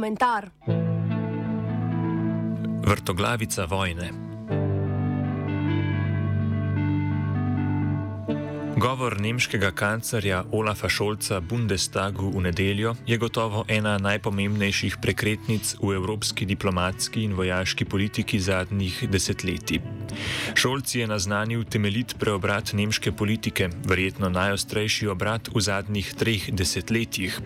komentar. Vrtoglavica vojne. Govor nemškega kanclerja Olafa Šolca Bundestagu v nedeljo je gotovo ena najpomembnejših prekretnic v evropski diplomatski in vojaški politiki zadnjih desetletij. Šolc je naznanil temeljit preobrat nemške politike, verjetno najostrejši obrat v zadnjih treh desetletjih.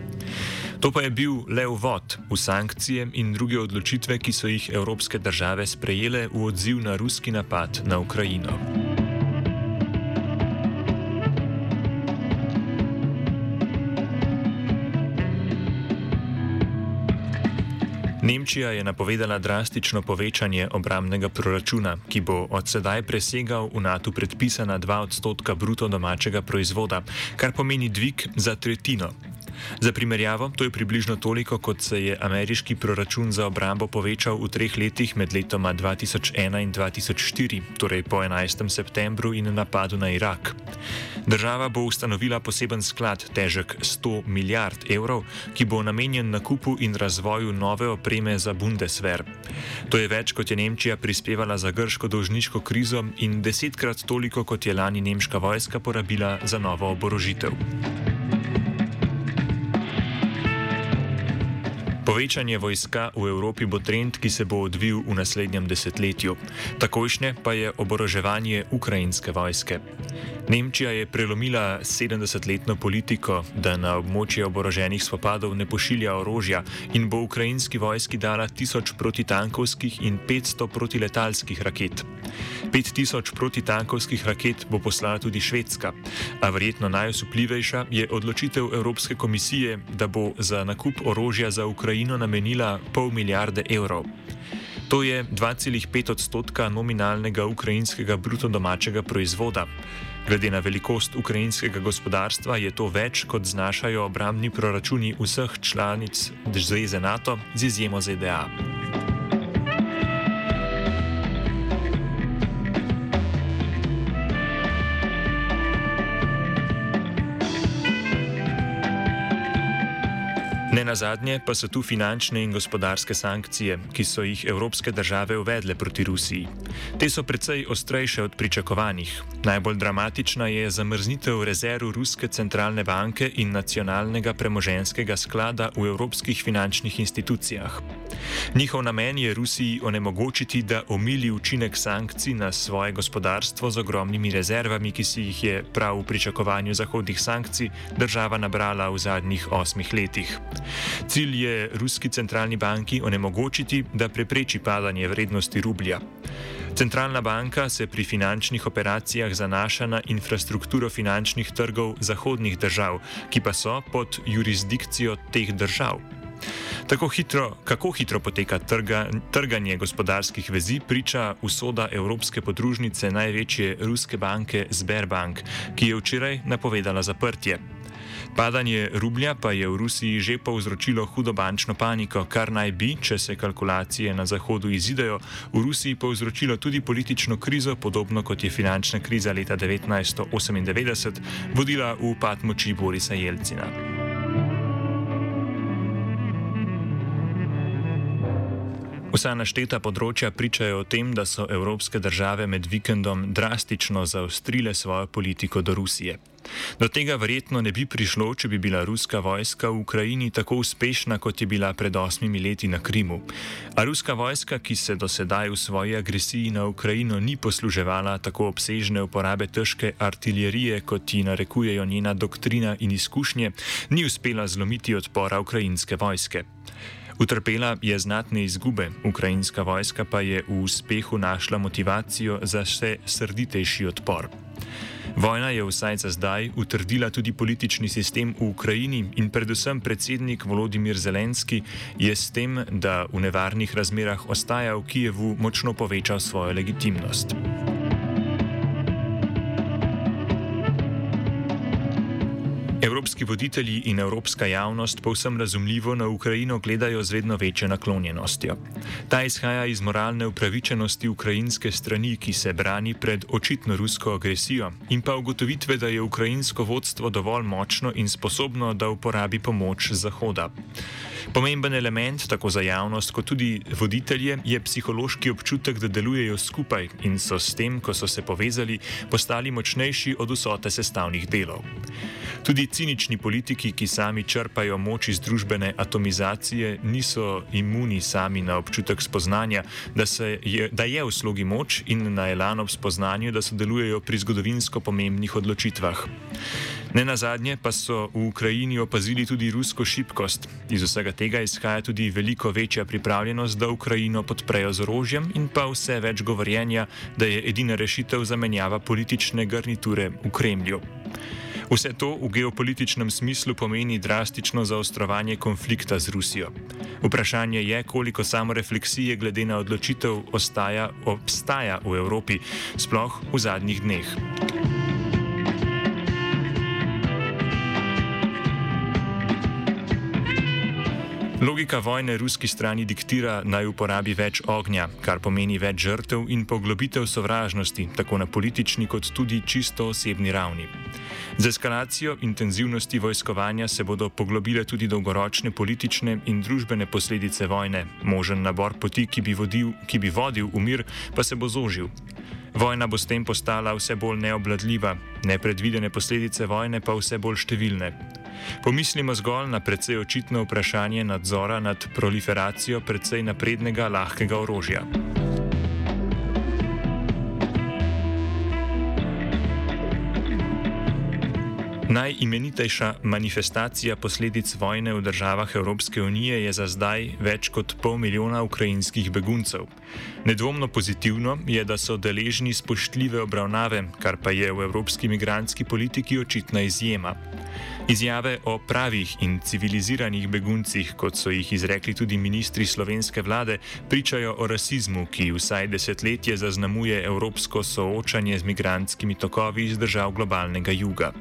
To pa je bil le uvod v sankcije in druge odločitve, ki so jih evropske države sprejele v odziv na ruski napad na Ukrajino. Nemčija je napovedala drastično povečanje obramnega proračuna, ki bo od sedaj presegal v NATO predpisana 2 odstotka bruto domačega proizvoda, kar pomeni dvig za tretjino. Za primerjavo, to je približno toliko, kot se je ameriški proračun za obrambo povečal v treh letih med letoma 2001 in 2004, torej po 11. septembru in napadu na Irak. Država bo ustanovila poseben sklad, težek 100 milijard evrov, ki bo namenjen nakupu in razvoju nove opreme za Bundeswehr. To je več, kot je Nemčija prispevala za grško dolžniško krizo in desetkrat toliko, kot je lani nemška vojska porabila za novo oborožitev. Povečanje vojska v Evropi bo trend, ki se bo odvil v naslednjem desetletju. Takojšnje pa je oboroževanje ukrajinske vojske. Nemčija je prelomila 70-letno politiko, da na območje oboroženih spopadov ne pošilja orožja in bo ukrajinski vojski dala 1000 protitankovskih in 500 protiletalskih raket. 5000 protitankovskih raket bo poslala tudi Švedska, a verjetno najosupljivejša je odločitev Evropske komisije, da bo za nakup orožja za Ukrajino namenila pol milijarde evrov. To je 2,5 odstotka nominalnega ukrajinskega bruto domačega proizvoda. Glede na velikost ukrajinskega gospodarstva je to več, kot znašajo obrambni proračuni vseh članic Zveze NATO, z izjemo ZDA. Ne na zadnje pa so tu finančne in gospodarske sankcije, ki so jih evropske države uvedle proti Rusiji. Te so precej ostrejše od pričakovanih. Najbolj dramatična je zamrznitev rezerv Ruske centralne banke in nacionalnega premoženskega sklada v evropskih finančnih institucijah. Njihov namen je Rusiji onemogočiti, da omili učinek sankcij na svoje gospodarstvo z ogromnimi rezervami, ki si jih je prav v pričakovanju zahodnih sankcij država nabrala v zadnjih osmih letih. Cilj je ruski centralni banki onemogočiti, da prepreči padanje vrednosti rublja. Centralna banka se pri finančnih operacijah zanaša na infrastrukturo finančnih trgov zahodnih držav, ki pa so pod jurisdikcijo teh držav. Tako hitro, kako hitro poteka trga, trganje gospodarskih vezi, priča usoda evropske podružnice največje ruske banke Sberbank, ki je včeraj napovedala zaprtje. Padanje rublja pa je v Rusiji že povzročilo hudo bančno paniko, kar naj bi, če se kalkulacije na Zahodu izidejo, v Rusiji povzročilo tudi politično krizo, podobno kot je finančna kriza leta 1998 vodila v upad moči Borisa Jelcina. Vsa našteta področja pričajo o tem, da so evropske države med vikendom drastično zaostrile svojo politiko do Rusije. Do tega verjetno ne bi prišlo, če bi bila ruska vojska v Ukrajini tako uspešna, kot je bila pred osmimi leti na Krimu. A ruska vojska, ki se do sedaj v svoji agresiji na Ukrajino ni posluževala tako obsežne uporabe težke artilerije, kot ji narekujejo njena doktrina in izkušnje, ni uspela zlomiti odpora ukrajinske vojske. Utrpela je znatne izgube, ukrajinska vojska pa je v uspehu našla motivacijo za vse srditejši odpor. Vojna je vsaj za zdaj utrdila tudi politični sistem v Ukrajini in predvsem predsednik Volodimir Zelenski je s tem, da v nevarnih razmerah ostaja v Kijevu, močno povečal svojo legitimnost. Evropski voditelji in evropska javnost povsem razumljivo na Ukrajino gledajo z vedno večjo naklonjenostjo. Ta izhaja iz moralne upravičenosti ukrajinske strani, ki se brani pred očitno rusko agresijo, in pa ugotovitve, da je ukrajinsko vodstvo dovolj močno in sposobno, da uporabi pomoč Zahoda. Pomemben element, tako za javnost, kot tudi voditelje, je psihološki občutek, da delujejo skupaj in so s tem, ko so se povezali, postali močnejši od vsote sestavnih delov. Tudi cinični politiki, ki sami črpajo moč iz družbene atomizacije, niso imuni sami na občutek spoznanja, da, je, da je v slogi moč in na elano spoznanju, da sodelujejo pri zgodovinsko pomembnih odločitvah. Ne na zadnje pa so v Ukrajini opazili tudi rusko šibkost. Iz vsega tega izhaja tudi veliko večja pripravljenost, da Ukrajino podprejo z orožjem in pa vse več govorjenja, da je edina rešitev zamenjava politične garniture v Kremlju. Vse to v geopolitičnem smislu pomeni drastično zaostrovanje konflikta z Rusijo. Vprašanje je, koliko samorefleksije glede na odločitev ostaja, obstaja v Evropi, sploh v zadnjih dneh. Logika vojne ruski strani diktira naj uporabi več ognja, kar pomeni več žrtev in poglobitev sovražnosti, tako na politični kot tudi čisto osebni ravni. Z eskalacijo intenzivnosti vojskovanja se bodo poglobile tudi dolgoročne politične in družbene posledice vojne. Možen nabor poti, ki bi, vodil, ki bi vodil v mir, pa se bo zožil. Vojna bo s tem postala vse bolj neobladljiva, nepredvidene posledice vojne pa vse bolj številne. Pomislimo zgolj na precej očitno vprašanje nadzora nad proliferacijo precej naprednega lahkega orožja. Najimenitejša manifestacija posledic vojne v državah Evropske unije je za zdaj več kot pol milijona ukrajinskih beguncev. Nedvomno pozitivno je, da so deležni spoštljive obravnave, kar pa je v evropski migranski politiki očitna izjema. Izjave o pravih in civiliziranih beguncih, kot so jih izrekli tudi ministri slovenske vlade, pričajo o rasizmu, ki vsaj desetletje zaznamuje evropsko soočanje z migranskimi tokovi iz držav globalnega juga.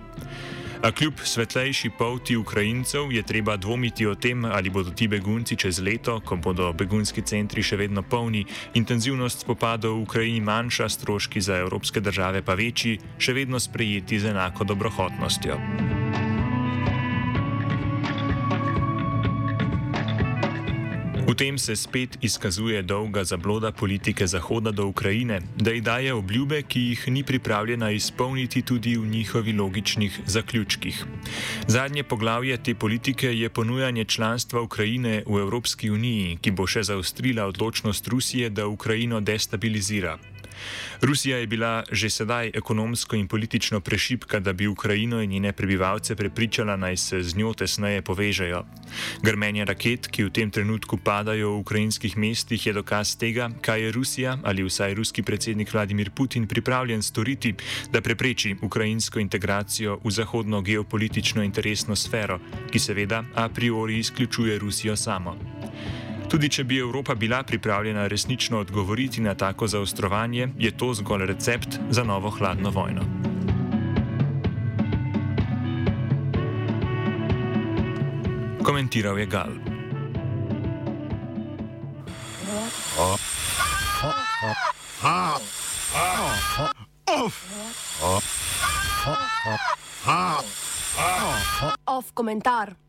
A kljub svetlejši polti Ukrajincev je treba dvomiti o tem, ali bodo ti begunci čez leto, ko bodo begunski centri še vedno polni, intenzivnost spopadov v Ukrajini manjša, stroški za evropske države pa večji, še vedno sprejeti z enako dobrohotnostjo. V tem se spet izkazuje dolga zabloda politike Zahoda do Ukrajine, da ji daje obljube, ki jih ni pripravljena izpolniti tudi v njihovi logičnih zaključkih. Zadnje poglavje te politike je ponujanje članstva Ukrajine v Evropski uniji, ki bo še zaostrila odločnost Rusije, da Ukrajino destabilizira. Rusija je bila že sedaj ekonomsko in politično prešipka, da bi Ukrajino in njene prebivalce prepričala naj se z njo tesneje povežejo. Grmenje raket, ki v tem trenutku padajo v ukrajinskih mestih, je dokaz tega, kaj je Rusija ali vsaj ruski predsednik Vladimir Putin pripravljen storiti, da prepreči ukrajinsko integracijo v zahodno geopolitično interesno sfero, ki seveda a priori izključuje Rusijo samo. Tudi če bi Evropa bila pripravljena resnično odgovoriti na tako zaostrovanje, je to zgolj recept za novo hladno vojno. Komentiral je Gal. Off komentar.